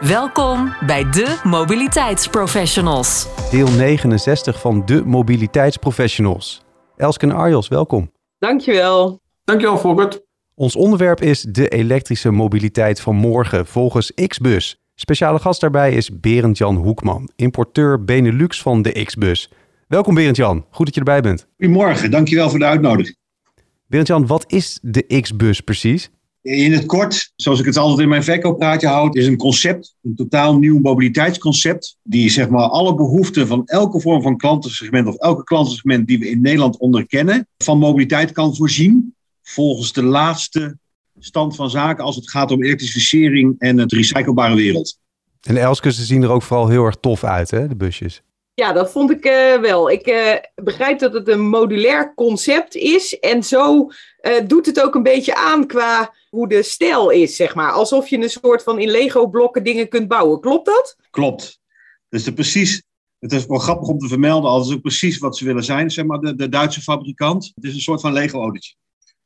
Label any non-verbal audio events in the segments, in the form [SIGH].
Welkom bij de Mobiliteitsprofessionals. Deel 69 van de Mobiliteitsprofessionals. Elske en Arjos, welkom. Dankjewel. Dankjewel, Volkert. Ons onderwerp is de elektrische mobiliteit van morgen volgens Xbus. Speciale gast daarbij is Berend-Jan Hoekman, importeur Benelux van de Xbus. Welkom Berend-Jan, goed dat je erbij bent. Goedemorgen, dankjewel voor de uitnodiging. Berend-Jan, wat is de Xbus precies? In het kort, zoals ik het altijd in mijn verkooppraatje houd, is een concept, een totaal nieuw mobiliteitsconcept, die zeg maar alle behoeften van elke vorm van klantensegment of elke klantensegment die we in Nederland onderkennen, van mobiliteit kan voorzien volgens de laatste stand van zaken als het gaat om elektrificering en het recyclebare wereld. En Elske, zien er ook vooral heel erg tof uit, hè, de busjes. Ja, dat vond ik uh, wel. Ik uh, begrijp dat het een modulair concept is. En zo uh, doet het ook een beetje aan qua hoe de stijl is, zeg maar. Alsof je een soort van in Lego-blokken dingen kunt bouwen. Klopt dat? Klopt. Dus de precies, het is wel grappig om te vermelden, al is ook precies wat ze willen zijn, zeg maar, de, de Duitse fabrikant. Het is een soort van Lego-autootje.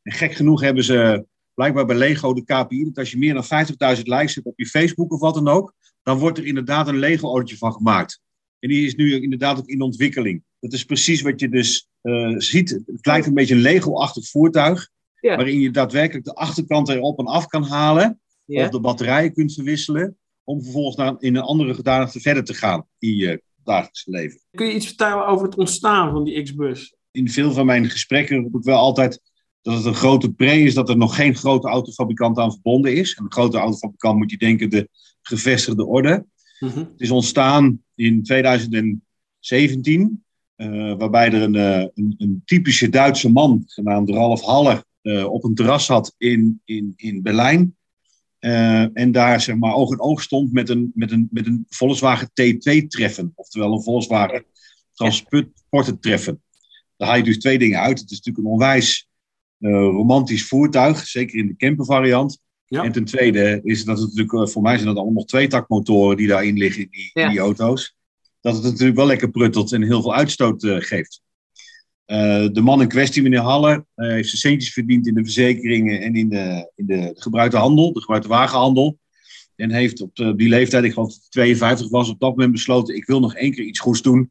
En gek genoeg hebben ze blijkbaar bij Lego de KPI, dat als je meer dan 50.000 likes hebt op je Facebook of wat dan ook, dan wordt er inderdaad een Lego-autootje van gemaakt. En die is nu inderdaad ook in ontwikkeling. Dat is precies wat je dus uh, ziet. Het lijkt een beetje een Lego-achtig voertuig. Ja. Waarin je daadwerkelijk de achterkant erop en af kan halen. Ja. Of de batterijen kunt verwisselen. Om vervolgens naar, in een andere gedaante verder te gaan in je dagelijkse leven. Kun je iets vertellen over het ontstaan van die X-bus? In veel van mijn gesprekken roep ik wel altijd dat het een grote pre is dat er nog geen grote autofabrikant aan verbonden is. En een grote autofabrikant moet je denken de gevestigde orde. -hmm. Het is ontstaan in 2017, uh, waarbij er een, uh, een, een, typische Duitse man, genaamd Ralf Haller, uh, op een terras zat in, in, in Berlijn. en daar zeg maar oog in oog stond met een, met een, met een Volkswagen T2-treffen, oftewel een Volkswagen transporttreffen. Daar haal je dus twee dingen uit. Het is natuurlijk een onwijs romantisch voertuig, zeker in de campervariant. Ja. En ten tweede is dat het natuurlijk, voor mij zijn dat allemaal tweetakmotoren die daarin liggen in die, ja. in die auto's. Dat het natuurlijk wel lekker pruttelt en heel veel uitstoot uh, geeft. Uh, de man in kwestie, meneer Haller, uh, heeft zijn centjes verdiend in de verzekeringen en in de, in de gebruikte handel, de gebruikte wagenhandel. En heeft op de, die leeftijd, ik geloof dat 52 was, op dat moment besloten: ik wil nog één keer iets goeds doen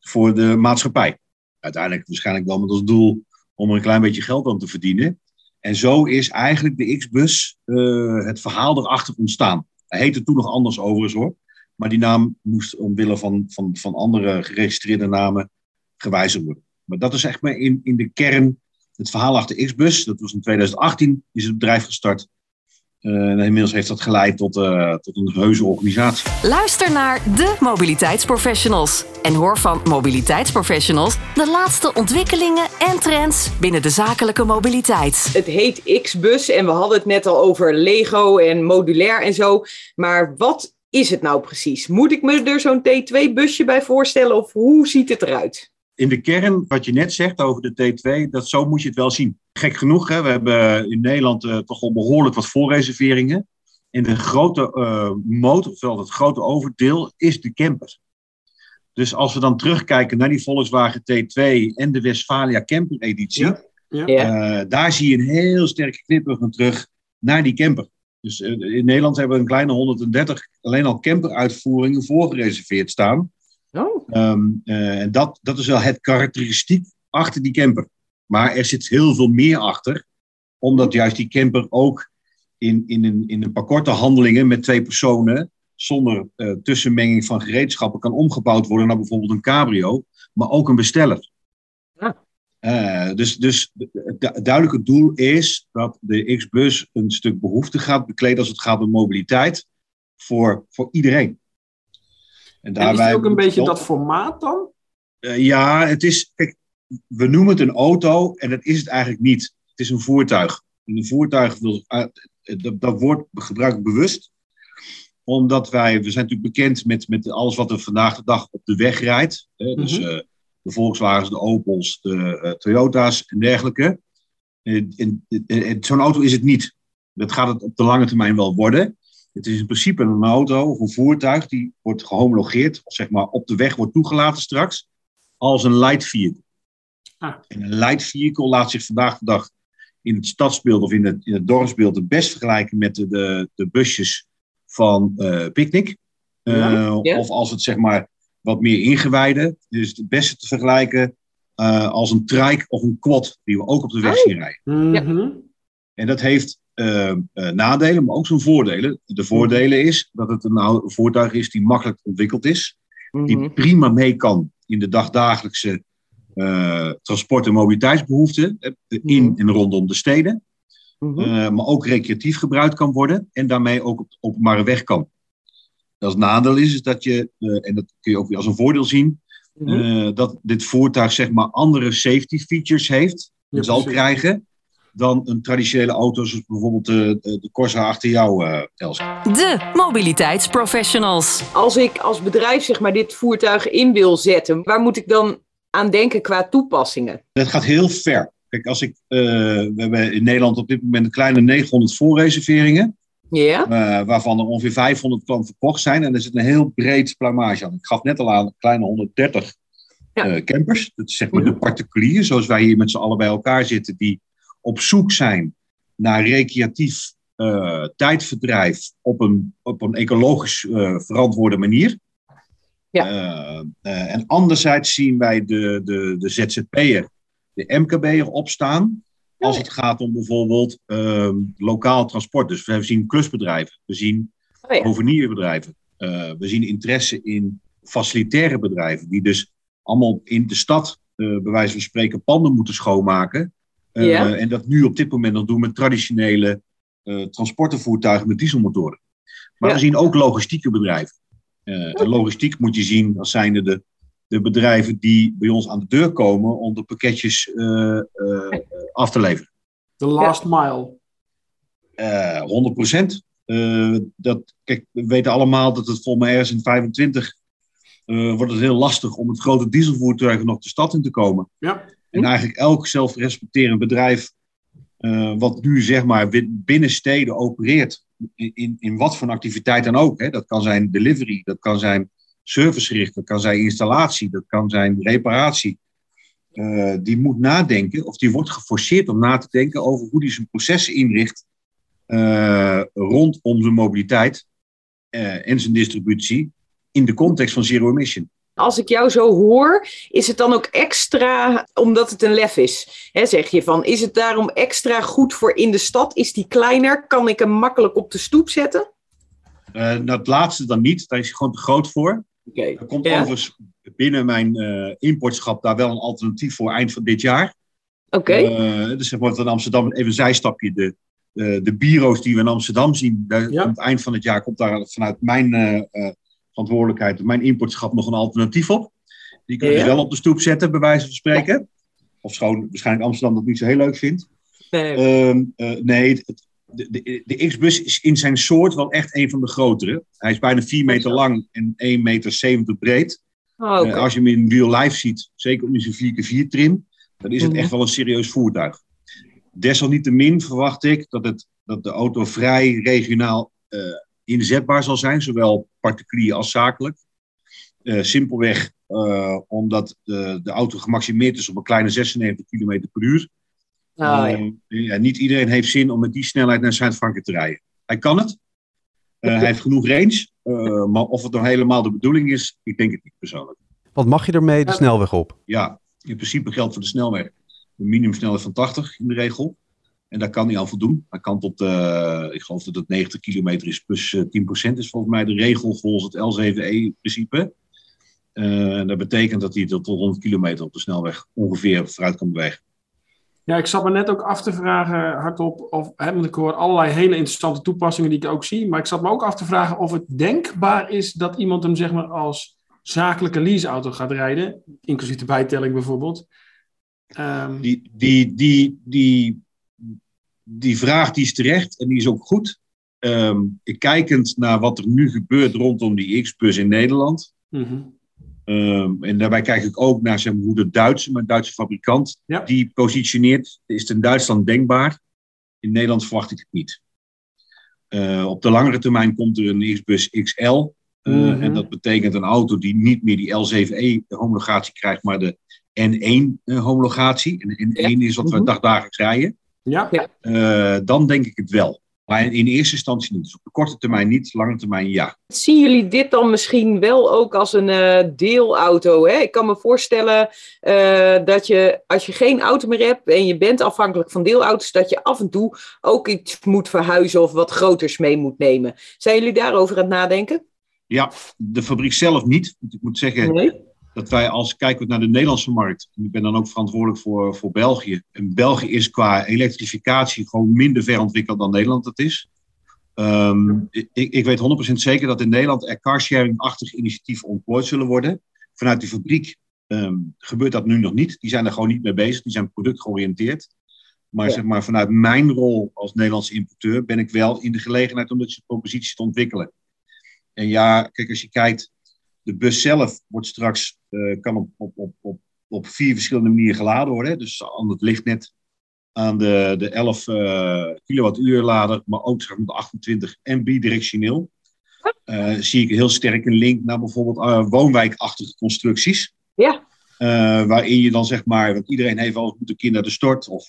voor de maatschappij. Uiteindelijk waarschijnlijk wel met als doel om er een klein beetje geld aan te verdienen. En zo is eigenlijk de X-bus uh, het verhaal erachter ontstaan. Hij heette toen nog anders overigens hoor. Maar die naam moest omwille van, van, van andere geregistreerde namen gewijzigd worden. Maar dat is echt maar in, in de kern het verhaal achter Xbus. Dat was in 2018, is het bedrijf gestart. Uh, en inmiddels heeft dat geleid tot, uh, tot een reuze organisatie. Luister naar de Mobiliteitsprofessionals. En hoor van Mobiliteitsprofessionals de laatste ontwikkelingen en trends binnen de zakelijke mobiliteit. Het heet Xbus en we hadden het net al over Lego en modulair en zo. Maar wat is het nou precies? Moet ik me er zo'n T2-busje bij voorstellen of hoe ziet het eruit? In de kern, wat je net zegt over de T2, dat zo moet je het wel zien. Gek genoeg, hè, we hebben in Nederland uh, toch al behoorlijk wat voorreserveringen. En de grote uh, motor, ofwel het grote overdeel, is de camper. Dus als we dan terugkijken naar die Volkswagen T2 en de Westfalia Camper editie, ja. Ja. Uh, daar zie je een heel sterke knipoog terug naar die camper. Dus in Nederland hebben we een kleine 130 alleen al camperuitvoeringen voorgereserveerd staan. Oh. Um, uh, en dat, dat is wel het karakteristiek achter die camper. Maar er zit heel veel meer achter, omdat juist die camper ook in, in, een, in een paar korte handelingen met twee personen, zonder uh, tussenmenging van gereedschappen, kan omgebouwd worden naar bijvoorbeeld een cabrio, maar ook een besteller. Ja. Uh, dus dus het duidelijke doel is dat de X-bus een stuk behoefte gaat bekleden als het gaat om mobiliteit voor, voor iedereen. En, daarbij en is het ook een beetje dat formaat dan? Uh, ja, het is, kijk, we noemen het een auto en dat is het eigenlijk niet. Het is een voertuig. En een voertuig, wil, uh, dat, dat woord gebruik ik bewust. omdat wij, we zijn natuurlijk bekend met, met alles wat er vandaag de dag op de weg rijdt. Hè? Dus Mhm. eh, de Volkswagens, de Opels, de eh, Toyota's en dergelijke. En- en- en- en Zo'n auto is het niet. Dat gaat het op de lange termijn wel worden. Het is in principe een auto of een voertuig die wordt gehomologeerd, of zeg maar op de weg wordt toegelaten straks, als een light vehicle. Ah. En een light vehicle laat zich vandaag de dag in het stadsbeeld of in het, in het dorpsbeeld het best vergelijken met de, de, de busjes van eh Picnic. Eh, Ja, ja. Of als het zeg maar wat meer ingewijde, is het beste te vergelijken eh, als een trike of een quad, die we ook op de weg zien rijden. Mhm. En dat heeft eh, nadelen, maar ook zijn voordelen. De voordelen is dat het een ou- voertuig is die makkelijk ontwikkeld is, die Mhm. prima mee kan in de dagdagelijkse eh, transport- en mobiliteitsbehoeften eh, in Mhm. en rondom de steden. Mhm. Eh, maar ook recreatief gebruikt kan worden en daarmee ook op de openbare weg kan. Dat het nadeel is, is dat je, en dat kun je ook weer als een voordeel zien, Mhm. dat dit voertuig zeg maar andere safety features heeft, Ja, zal precies. krijgen, dan een traditionele auto zoals bijvoorbeeld de, de, de Corsa achter jou, eh Elsa. De mobiliteitsprofessionals. Als ik als bedrijf zeg maar dit voertuig in wil zetten, waar moet ik dan aan denken qua toepassingen? Dat gaat heel ver. Kijk, als ik, eh, we hebben in Nederland op dit moment een kleine 900 voorreserveringen. Ja? eh, waarvan er ongeveer 500 klanten verkocht zijn. En er zit een heel breed plumage aan. Ik gaf net al aan een kleine 130 Ja. eh, campers. Dat is zeg maar de particulier, zoals wij hier met z'n allen bij elkaar zitten, die op zoek zijn naar recreatief eh, tijdverdrijf op een, op een ecologisch eh, verantwoorde manier. Ja. Eh, en anderzijds zien wij de, de, de ZZP'er, de MKB'er opstaan. Als het gaat om bijvoorbeeld ehm, lokaal transport. Dus we zien klusbedrijven, we zien Oh ja. hovenierbedrijven. We zien interesse in facilitaire bedrijven, die dus allemaal in de stad, eh bij wijze van spreken, panden moeten schoonmaken. Eh, Ja. En dat nu op dit moment nog doen met traditionele eh transportenvoertuigen met dieselmotoren. Maar Ja. we zien ook logistieke bedrijven. Eh, en logistiek moet je zien als zijnde de, de bedrijven die bij ons aan de deur komen om de pakketjes eh, eh, af te leveren. De last mile. Eh 100% dat, kijk, we weten allemaal dat het volgens mij ergens in 25 eh, wordt het heel lastig om met grote dieselvoertuigen nog de stad in te komen. Ja. En eigenlijk elk zelfrespecterend bedrijf eh, wat nu zeg maar binnen steden opereert, in, in, wat voor activiteit dan ook. Hè. Dat kan zijn delivery, dat kan zijn servicegericht, dat kan zijn installatie, dat kan zijn reparatie. Eh, die moet nadenken, of die wordt geforceerd om na te denken over hoe die zijn processen inricht eh, rondom zijn mobiliteit en zijn distributie in de context van zero emission. Als ik jou zo hoor, is het dan ook extra, omdat het een lef is? Hè, zeg je van, is het daarom extra goed voor in de stad? Is die kleiner? Kan ik hem makkelijk op de stoep zetten? Eh, nou, het laatste dan niet, daar is hij gewoon te groot voor. Oké. Er komt Ja. overigens binnen mijn eh, importschap daar wel een alternatief voor eind van dit jaar. Oké. Eh, dus zeg maar in Amsterdam, even een zijstapje, de, de, de bureaus die we in Amsterdam zien, daar, Ja. aan het eind van het jaar komt daar vanuit mijn eh, eh, verantwoordelijkheid, mijn importschap nog een alternatief op. Die kun je Ja. wel op de stoep zetten, bij wijze van spreken. Of schoon waarschijnlijk Amsterdam dat niet zo heel leuk vindt. Nee. Ehm, eh, nee, het- de, de, de X-bus is in zijn soort wel echt een van de grotere. Hij is bijna 4 meter lang en 1,70 meter breed. Oh. Eh, als je hem in real life ziet, zeker om zijn 4x4 trim, dan is het Mhm. echt wel een serieus voertuig. Desalniettemin verwacht ik dat, het, dat de auto vrij regionaal eh, inzetbaar zal zijn, zowel particulier als zakelijk. Eh, simpelweg eh, omdat de, de auto gemaximeerd is op een kleine 96 km per uur. Oh, ja, niet iedereen heeft zin om met die snelheid naar Zuid-Frankrijk te rijden. Hij kan het. Eh, hij heeft genoeg range. eh, maar of het nou helemaal de bedoeling is, ik denk het niet persoonlijk. Wat mag je ermee de snelweg op? Ja, in principe geldt voor de snelweg een minimumsnelheid van 80 in de regel. En daar kan hij aan voldoen. Hij kan tot, eh, ik geloof dat het 90 kilometer is plus eh, 10% is volgens mij de regel volgens het L7E-principe. Eh, dat betekent dat hij tot 100 kilometer op de snelweg ongeveer vooruit kan bewegen. Ja, ik zat me net ook af te vragen hardop, of, hè, want ik hoor allerlei hele interessante toepassingen die ik ook zie, maar ik zat me ook af te vragen of het denkbaar is dat iemand hem zeg maar als zakelijke leaseauto gaat rijden, inclusief de bijtelling bijvoorbeeld. Ehm, Die, die, die, die, die vraag die is terecht en die is ook goed. ehm, kijkend naar wat er nu gebeurt rondom die X-bus in Nederland. Mhm. Ehm, en daarbij kijk ik ook naar zeg maar, hoe de Duitse, mijn Duitse fabrikant, die positioneert. Is het in Duitsland denkbaar? In Nederland verwacht ik het niet. Uh, op de langere termijn komt er een X-bus XL. Uh, mm En dat betekent een auto die niet meer die L7E-homologatie krijgt, maar de N1-homologatie. En N1 is wat we mhm. dagdagelijks rijden. Ja. Uh, dan denk ik het wel. Maar in eerste instantie niet. Dus op de korte termijn niet, lange termijn ja. Zien jullie dit dan misschien wel ook als een uh, deelauto? Hè? Ik kan me voorstellen uh, dat je, als je geen auto meer hebt en je bent afhankelijk van deelauto's, dat je af en toe ook iets moet verhuizen of wat groters mee moet nemen. Zijn jullie daarover aan het nadenken? Ja, de fabriek zelf niet. Ik moet zeggen, nee? Dat wij als kijken naar de Nederlandse markt, en ik ben dan ook verantwoordelijk voor, voor België. En België is qua elektrificatie gewoon minder ver ontwikkeld dan Nederland dat is. Um, ik, ik weet 100% zeker dat in Nederland er carsharing-achtige initiatieven ontplooid zullen worden. Vanuit de fabriek um, gebeurt dat nu nog niet. Die zijn er gewoon niet mee bezig. Die zijn productgeoriënteerd. Maar, zeg maar vanuit mijn rol als Nederlandse importeur ben ik wel in de gelegenheid om deze proposities te ontwikkelen. En ja, kijk, als je kijkt de bus zelf wordt straks, uh, kan op, op, op, op, op vier verschillende manieren geladen worden. Dus aan het lichtnet, aan de, de 11 uh, eh, kilowattuur lader, maar ook zeg maar, de 28 en bidirectioneel. Uh, zie ik heel sterk een link naar bijvoorbeeld woonwijkachtige constructies. Ja. waarin je dan zeg maar, want iedereen heeft al moet een kind naar de stort of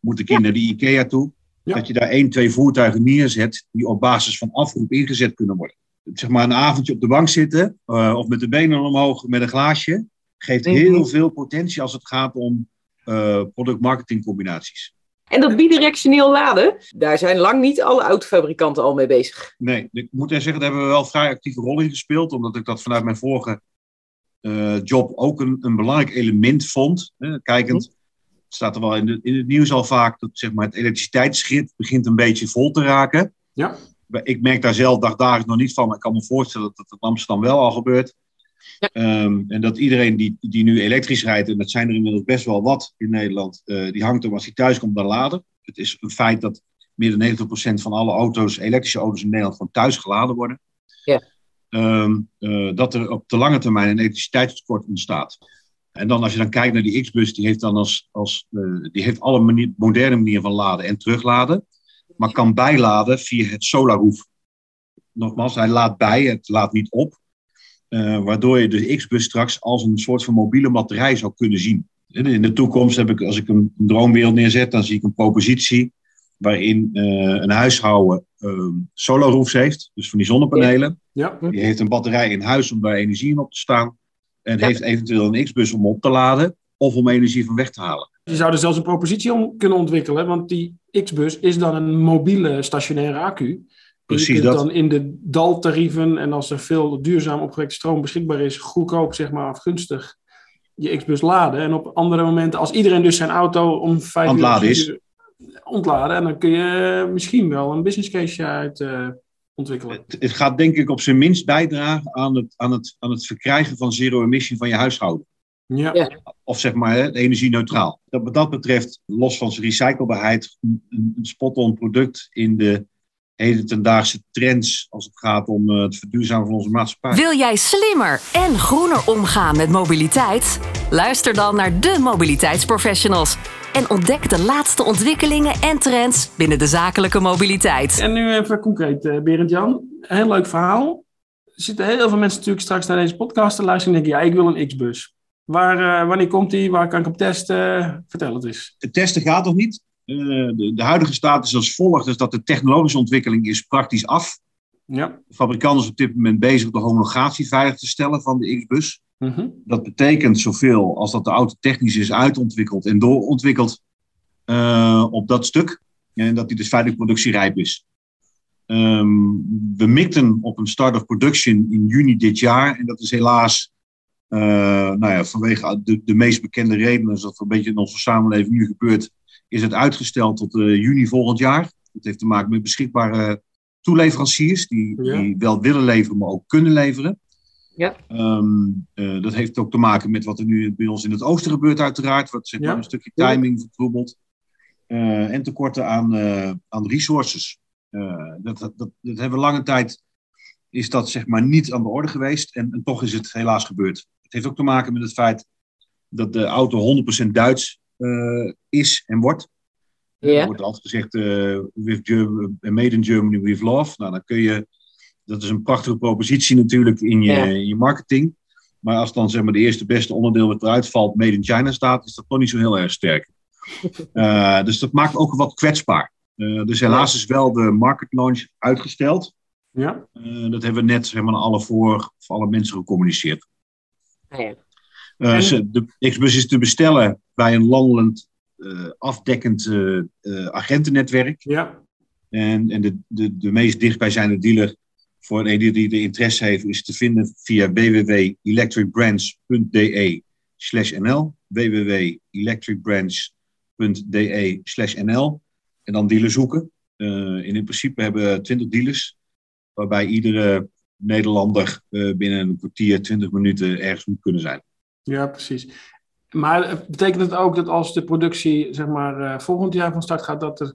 moet een kind naar de IKEA toe. Dat je daar één, twee voertuigen neerzet die op basis van afroep ingezet kunnen worden zeg maar een avondje op de bank zitten uh, of met de benen omhoog met een glaasje, geeft mhm. heel veel potentie als het gaat om uh, product-marketing combinaties. En dat bidirectioneel laden, daar zijn lang niet alle autofabrikanten al mee bezig. Nee, ik moet zeggen, daar hebben we wel vrij actieve rol in gespeeld, omdat ik dat vanuit mijn vorige uh, job ook een, een belangrijk element vond. kijkend, mhm. het staat er wel in, de, in het nieuws al vaak, dat zeg maar, het elektriciteitsschip begint een beetje vol te raken. Ja ik merk daar zelf dagdagelijks nog niet van, maar ik kan me voorstellen dat dat in Amsterdam wel al gebeurt. Ja. Ehm, en dat iedereen die, die nu elektrisch rijdt, en dat zijn er inmiddels best wel wat in Nederland, uh, die hangt er als hij thuis komt naar laden. Het is een feit dat meer dan 90% van alle auto's, elektrische auto's in Nederland, van thuis geladen worden. Ja. Um, uh, dat er op de lange termijn een elektriciteitstekort ontstaat. En dan als je dan kijkt naar die X-bus, die heeft dan als, als uh, die heeft alle manier, moderne manieren van laden en terugladen maar kan bijladen via het solarroof. Nogmaals, hij laat bij, het laat niet op. Uh, waardoor je de X-bus straks als een soort van mobiele batterij zou kunnen zien. In de toekomst heb ik, als ik een, droomwereld neerzet, dan zie ik een propositie waarin uh, een huishouden uh, solarroofs heeft, dus van die zonnepanelen. Ja. Die heeft een batterij in huis om daar energie in op te staan. En heeft eventueel een X-bus om op te laden of om energie van weg te halen. Je zou er zelfs een propositie om kunnen ontwikkelen, want die X-bus is dan een mobiele stationaire accu. Precies je kunt dat. dan in de daltarieven en als er veel duurzaam opgewekte stroom beschikbaar is, goedkoop zeg maar afgunstig je X-bus laden. En op andere momenten, als iedereen dus zijn auto om vijf uur, is. ontladen, en dan kun je misschien wel een business case uit uh, ontwikkelen. Het, het, gaat denk ik op zijn minst bijdragen aan het, aan het, aan het verkrijgen van zero emission van je huishouden. Ja. Of zeg maar energie-neutraal. Dat, wat dat betreft, los van zijn recyclebaarheid, een, een spot-on product in de hedendaagse trends als het gaat om uh, het verduurzamen van onze maatschappij. Wil jij slimmer en groener omgaan met mobiliteit? Luister dan naar de mobiliteitsprofessionals en ontdek de laatste ontwikkelingen en trends binnen de zakelijke mobiliteit. En nu even concreet, uh, Berend-Jan. Heel leuk verhaal. Er zitten heel veel mensen natuurlijk straks naar deze podcast te luisteren en denken, ja, ik wil een X-bus. Waar, uh, wanneer komt die? Waar kan ik op testen? Vertel het eens. Het testen gaat nog niet. Uh, de, de, huidige staat is als volgt. Dus dat de technologische ontwikkeling is praktisch af. Ja. De fabrikant is op dit moment bezig de homologatie veilig te stellen van de X-bus. Mm -hmm. Dat betekent zoveel als dat de auto technisch is uitontwikkeld en doorontwikkeld uh, op dat stuk. En dat die dus feitelijk productierijp is. Um, we mikten op een start of production in juni dit jaar. En dat is helaas nou ja, vanwege de, de meest bekende redenen, zoals dat een beetje in onze samenleving nu gebeurt, is het uitgesteld tot uh, juni volgend jaar. Dat heeft te maken met beschikbare toeleveranciers die, die wel willen leveren, maar ook kunnen leveren. Ja. Um, uh, dat heeft ook te maken met wat er nu bij ons in het oosten gebeurt, uiteraard. Wat zeg maar, een stukje timing vertroebelt. en tekorten aan, aan resources. dat, dat, dat, hebben we lange tijd, is dat zeg maar niet aan de orde geweest. En, en, toch is het helaas gebeurd. Het heeft ook te maken met het feit dat de auto 100% Duits is en wordt. Er wordt altijd gezegd, with Germany, made in Germany with love. Nou, dan kun je, dat is een prachtige propositie natuurlijk in je, in je marketing. Maar als dan zeg maar de eerste beste onderdeel wat eruit valt, made in China staat, is dat toch niet zo heel erg sterk. Uh, [LAUGHS] dus dat maakt ook wat kwetsbaar. Uh, dus helaas is wel de market launch uitgesteld. Ja. Uh, dat hebben we net zeg maar, aan alle, voor, voor alle mensen gecommuniceerd. Ja. de Xbus is te bestellen bij een landelijk afdekkend agentennetwerk. Ja. En, en de, de, de meest dichtbijzijnde dealer voor een die de interesse heeft, is te vinden via www.electricbrands.de slash nl. www.electricbrands.de slash nl. En dan dealers zoeken. Uh, in principe hebben we 20 dealers, waarbij iedere Nederlander uh, binnen een kwartier, 20 minuten ergens moet kunnen zijn. Ja, precies. Maar eh, betekent het ook dat als de productie zeg maar, volgend jaar van start gaat, dat er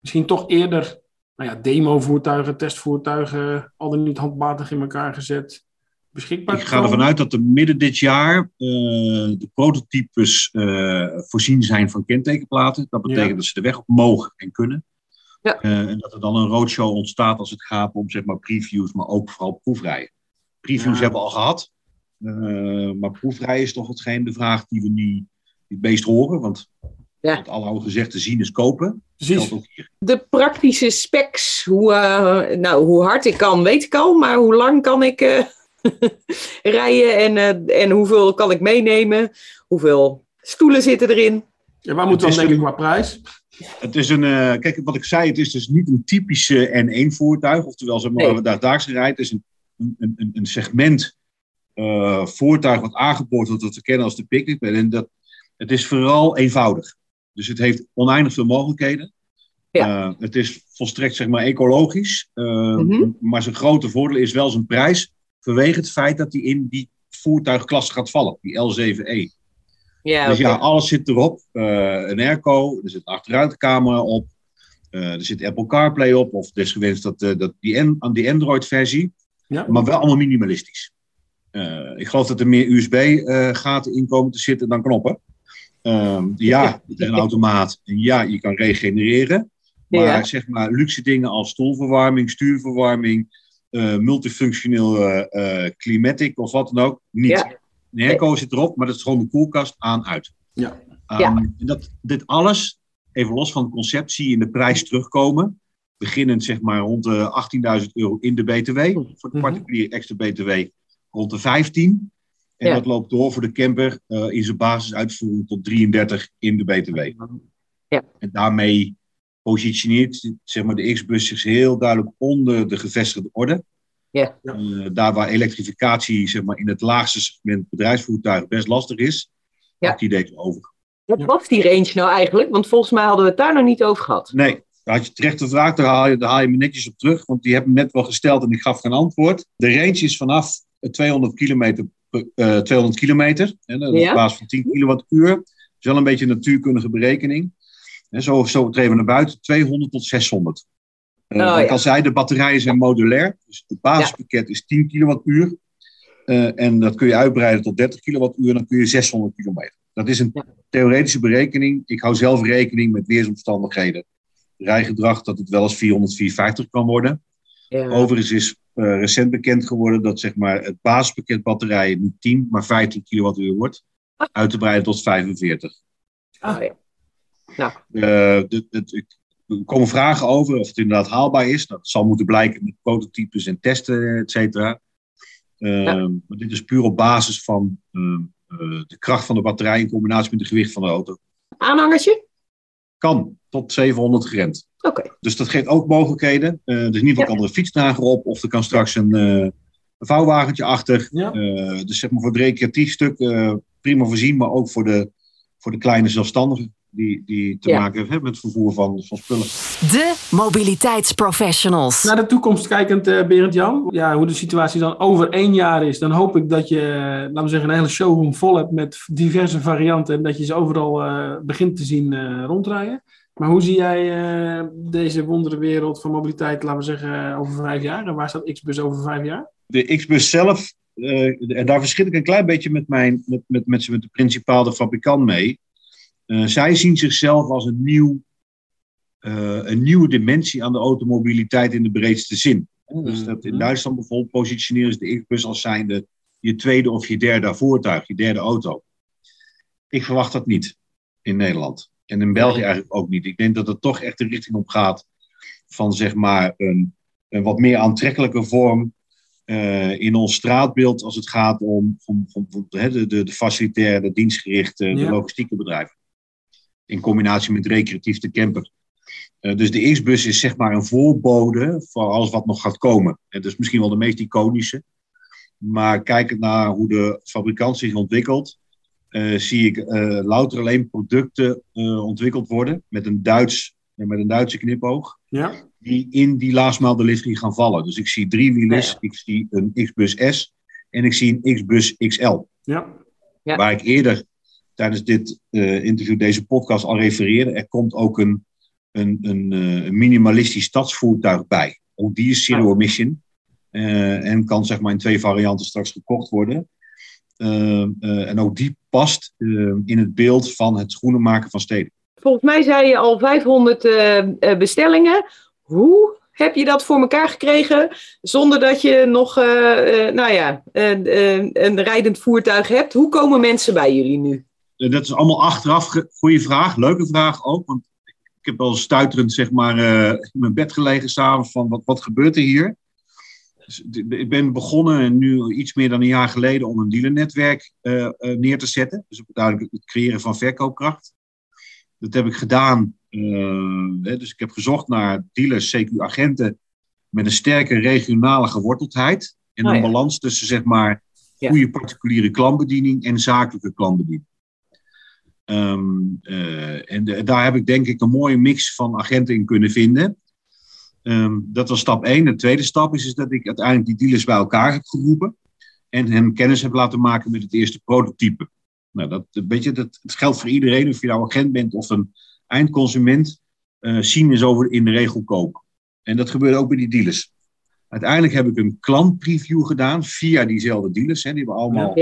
misschien toch eerder nou ja, demo-voertuigen, testvoertuigen, al dan niet handmatig in elkaar gezet, beschikbaar Ik ga ervan uit dat er midden dit jaar uh, de prototypes uh, voorzien zijn van kentekenplaten. Dat betekent dat ze de weg op mogen en kunnen. Ja. Uh, en dat er dan een roadshow ontstaat als het gaat om zeg maar, previews, maar ook vooral proefrijden. Previews ja. hebben we al gehad. maar proefrijden is toch hetgeen de vraag die we nu het meest horen. Want ja. Wat alle oude gezegd zien is kopen. De praktische specs, hoe, uh, nou, hoe hard ik kan, weet ik al. Maar hoe lang kan ik uh, [LAUGHS] rijden en, uh, en hoeveel kan ik meenemen? Hoeveel stoelen zitten erin? Ja, waar moeten we dan denken qua prijs? Het is een, kijk, wat ik zei, het is dus niet een typische N1 voertuig. Oftewel, zeg maar, nee. waar we dagelijks rijden. Het is een, een, een, een segment voertuig wat aangeboord wordt, wat we kennen als de pick-up. En dat, het is vooral eenvoudig. Dus het heeft oneindig veel mogelijkheden. Ja. Uh, het is volstrekt zeg maar ecologisch. Mm -hmm. Maar zijn grote voordeel is wel zijn prijs. Vanwege het feit dat hij in die voertuigklasse gaat vallen. Die L7E. Ja, dus okay. ja, alles zit erop. Uh, een airco, er zit een achteruitcamera op. er zit Apple CarPlay op. Of desgewenst dat, dat die, die Android-versie. Ja. Maar wel allemaal minimalistisch. ik geloof dat er meer USB-gaten in komen te zitten dan knoppen. Um, ja, een automaat. En ja, je kan regenereren. Maar zeg maar, luxe dingen als stoelverwarming, stuurverwarming, uh, multifunctioneel uh, climatic of wat dan ook, niet. Ja. Een airco zit erop, maar dat is gewoon de koelkast aan-uit. Ja. Um, ja. Dat, dit alles, even los van het concept, zie je in de prijs terugkomen. Beginnend zeg maar rond de 18.000 euro in de BTW. Voor de mhm. particulier extra BTW rond de 15. En dat loopt door voor de camper uh, in zijn basisuitvoering tot 33 in de BTW. Ja. En daarmee positioneert zeg maar, de X-bus zich heel duidelijk onder de gevestigde orde. Ja. Uh, daar waar elektrificatie zeg maar, in het laagste segment bedrijfsvoertuigen best lastig is, ja. die deze over. Wat was die range nou eigenlijk? Want volgens mij hadden we het daar nog niet over gehad. Nee, daar had je terecht gevraagd, daar haal, je, daar haal je me netjes op terug, want die hebben net wel gesteld en ik gaf geen antwoord. De range is vanaf 200 kilometer 200 eh, kilometer. Hè, dat is basis van 10 kilowattuur. Dat is wel een beetje een natuurkundige berekening. En zo, zo treden we naar buiten, 200 tot 600. Uh, oh, ik al zei, de batterijen zijn modulair. Dus het basispakket is 10 kilowattuur. Uh, en dat kun je uitbreiden tot 30 kilowattuur. En dan kun je 600 kilometer. Dat is een theoretische berekening. Ik hou zelf rekening met weersomstandigheden. Rijgedrag dat het wel eens 400, 450 kan worden. Ja. Overigens is uh, recent bekend geworden dat zeg maar, het basispakket batterijen niet 10, maar 15 kilowattuur wordt. Uit te breiden tot 45. Ah, ja. Nou. Uh, er komen vragen over of het inderdaad haalbaar is. Dat zal moeten blijken met prototypes en testen, et cetera. Uh, ja. Maar dit is puur op basis van ehm, eh, de kracht van de batterij in combinatie met het gewicht van de auto. Aanhangertje? Kan, tot 700 gerend. Dus dat geeft ook mogelijkheden. Uh, er is in ieder geval kan er een fietsdrager op, of er kan straks een, uh, een vouwwagentje achter. Ja. Uh, dus zeg maar voor het recreatief stuk prima voorzien, maar ook voor de, voor de kleine zelfstandigen die, die te maken hebben met het vervoer van, van spullen. De mobiliteitsprofessionals. Naar de toekomst kijkend, uh, Berend Jan. Ja, hoe de situatie dan over één jaar is, dan hoop ik dat je, laten we zeggen, een hele showroom vol hebt met diverse varianten en dat je ze overal begint te zien rondrijden. Maar hoe zie jij uh, deze wonderenwereld van mobiliteit, laten we zeggen, over vijf jaar? En waar staat Xbus over vijf jaar? De Xbus zelf, uh, en daar verschil ik een klein beetje met, mijn, met, met, met, met de principaal, de fabrikant mee. Uh, zij zien zichzelf als een, nieuw, een nieuwe dimensie aan de automobiliteit in de breedste zin. Dus dat in. Duitsland bijvoorbeeld positioneren ze de Xbus als zijnde je tweede of je derde voertuig, je derde auto. Ik verwacht dat niet in Nederland. En in België eigenlijk ook niet. Ik denk dat het toch echt de richting op gaat van zeg maar een, een wat meer aantrekkelijke vorm uh, in ons straatbeeld als het gaat om, om, om, om de, de, de facilitaire, de dienstgerichte, de logistieke bedrijven. In combinatie met recreatief de camper. Uh, dus de X-bus is zeg maar een voorbode voor alles wat nog gaat komen. Het is misschien wel de meest iconische. Maar kijkend naar hoe de fabrikant zich ontwikkelt, uh, zie ik uh, louter alleen producten ontwikkeld worden met een, Duits, met een Duitse knipoog. Ja. Die in die last mile delivery gaan vallen. Dus ik zie drie wielers, ja, ik zie een Xbus S en ik zie een Xbus XL. Ja. ja. Waar ik eerder tijdens dit interview, deze podcast al refereerde. Er komt ook een, een, een, een minimalistisch stadsvoertuig bij. Ook die is zero emission. en kan zeg maar in twee varianten straks gekocht worden. En ook die past in het beeld van het schoenen maken van steden. Volgens mij zei je al 500 eh, bestellingen. Hoe heb je dat voor elkaar gekregen zonder dat je nog nou ja, een rijdend voertuig hebt? Hoe komen mensen bij jullie nu? Dat is allemaal achteraf. Goede vraag, leuke vraag ook. Want ik heb wel stuiterend zeg maar, in mijn bed gelegen samen van wat, wat gebeurt er hier? Dus ik ben begonnen nu iets meer dan een jaar geleden om een dealernetwerk uh, neer te zetten. Dus duidelijk het creëren van verkoopkracht. Dat heb ik gedaan. Dus ik heb gezocht naar dealers, CQ-agenten met een sterke regionale geworteldheid. En oh, een balans tussen zeg maar goede particuliere klantbediening en zakelijke klantbediening. Um, en de, daar heb ik denk ik een mooie mix van agenten in kunnen vinden. Um, dat was stap 1. De tweede stap is, is dat ik uiteindelijk die dealers bij elkaar heb geroepen. En hen kennis heb laten maken met het eerste prototype. Nou, dat, weet je, dat, het geldt voor iedereen, of je nou agent bent of een eindconsument. Uh, zien is over in de regel kopen. En dat gebeurde ook bij die dealers. Uiteindelijk heb ik een klantpreview gedaan via diezelfde dealers. Hè. Die hebben allemaal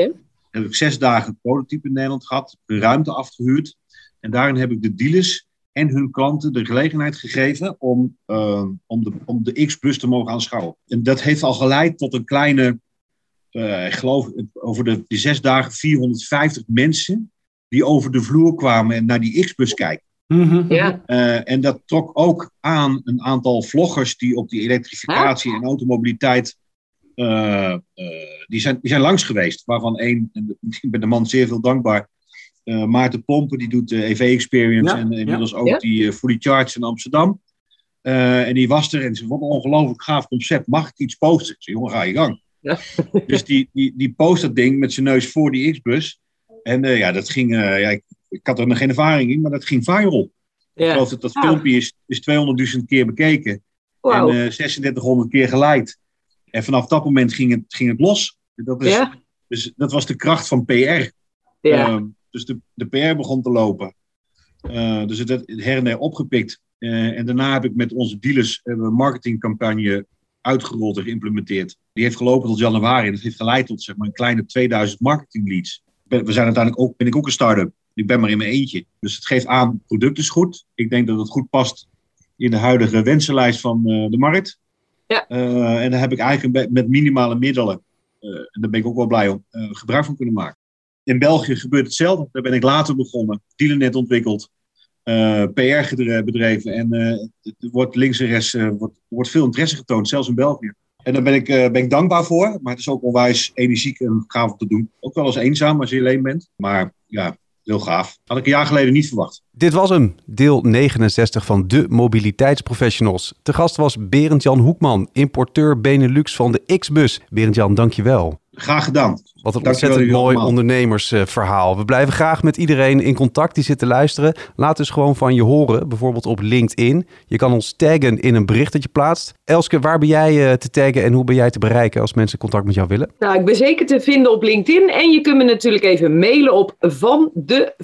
heb ik zes dagen prototype in Nederland gehad, ruimte afgehuurd. En daarin heb ik de dealers en hun klanten de gelegenheid gegeven om, uh, om, de, om de X-bus te mogen aanschouwen. En dat heeft al geleid tot een kleine, uh, ik geloof over de, die zes dagen 450 mensen die over de vloer kwamen en naar die X-bus kijken. Mm-hmm. Ja. Uh, en dat trok ook aan een aantal vloggers die op die elektrificatie en automobiliteit die, zijn, die zijn langs geweest. Waarvan één, ik ben de man zeer veel dankbaar, uh, Maarten Pompen, die doet de EV Experience en inmiddels ook die Fully Charge in Amsterdam. En die was er en ze wat een ongelooflijk gaaf concept. Mag ik iets posten? Ik zei, jongen, ga je gang. [LAUGHS] Dus die, die, die post dat ding met zijn neus voor die X-bus. En ja, dat ging, ja, ik, ik, had er nog geen ervaring in, maar dat ging viral. Ik geloof dat dat filmpje is, is 200.000 keer bekeken. Wow. En 3600 keer geleid. En vanaf dat moment ging het, ging het los. Dat, is, dus, dat was de kracht van PR. Ja. Ehm, dus de, de PR begon te lopen. Uh, dus het werd her en der opgepikt. Uh, en daarna heb ik met onze dealers een marketingcampagne uitgerold en geïmplementeerd. Die heeft gelopen tot januari. En dat heeft geleid tot zeg maar, een kleine 2000 marketing leads. We zijn uiteindelijk ook, ben ik ook een start-up. Ik ben maar in mijn eentje. Dus het geeft aan, het product is goed. Ik denk dat het goed past in de huidige wensenlijst van uh, de markt. Ja. en daar heb ik eigenlijk met minimale middelen, en daar ben ik ook wel blij om, gebruik van kunnen maken. In België gebeurt hetzelfde. Daar ben ik later begonnen. Dealernet ontwikkeld. Eh, PR bedreven. En er wordt links en rechts wordt, wordt veel interesse getoond, zelfs in België. En daar ben ik, ben ik dankbaar voor. Maar het is ook onwijs energiek en gaaf om te doen. Ook wel eens eenzaam als je alleen bent. Maar ja, heel gaaf. Had ik een jaar geleden niet verwacht. Dit was hem, deel 69 van de Mobiliteitsprofessionals. Te gast was Berend-Jan Hoekman, importeur Benelux van de X-Bus. Berend-Jan, dankjewel. Graag gedaan. Wat een ontzettend mooi ondernemersverhaal. We blijven graag met iedereen in contact die zit te luisteren. Laat dus gewoon van je horen, bijvoorbeeld op LinkedIn. Je kan ons taggen in een bericht dat je plaatst. Elske, waar ben jij eh, te taggen en hoe ben jij te bereiken als mensen contact met jou willen? Nou, ik ben zeker te vinden op LinkedIn. En je kunt me natuurlijk even mailen op van de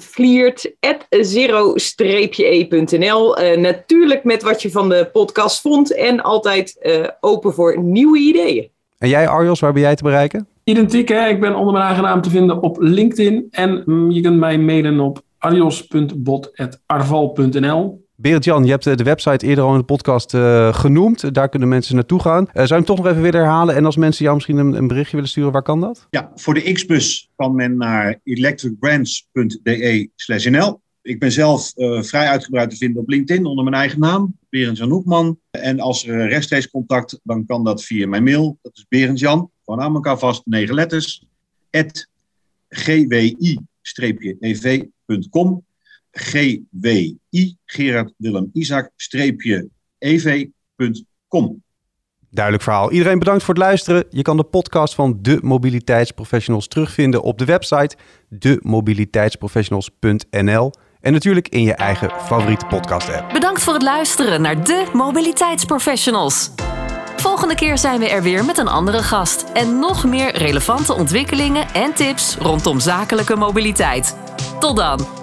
e.nl. Uh, natuurlijk met wat je van de podcast vond en altijd uh, open voor nieuwe ideeën. En jij, Arjos, waar ben jij te bereiken? Identiek, hè? ik ben onder mijn eigen naam te vinden op LinkedIn. En mm, je kunt mij mailen op arios.bot.arval.nl. Berend-Jan, je hebt eh, de website eerder al in de podcast uh, genoemd. Daar kunnen mensen naartoe gaan. Uh, zou je hem toch nog even willen herhalen? En als mensen jou misschien een, een, berichtje willen sturen, waar kan dat? Ja, voor de X-bus kan men naar electricbrands.de slash nl. Ik ben zelf uh, vrij uitgebreid te vinden op LinkedIn onder mijn eigen naam, Berend-Jan Hoekman. En als er rechtstreeks contact, dan kan dat via mijn mail. Dat is Berend-Jan, gewoon aan elkaar vast, negen letters, at gwi-ev.com. GWI, Gerard Willem Isaac, streepje ev.com. Duidelijk verhaal. Iedereen bedankt voor het luisteren. Je kan de podcast van de Mobiliteitsprofessionals terugvinden op de website demobiliteitsprofessionals.nl. En natuurlijk in je eigen favoriete podcast-app. Bedankt voor het luisteren naar de Mobiliteitsprofessionals. Volgende keer zijn we er weer met een andere gast en nog meer relevante ontwikkelingen en tips rondom zakelijke mobiliteit. Tot dan!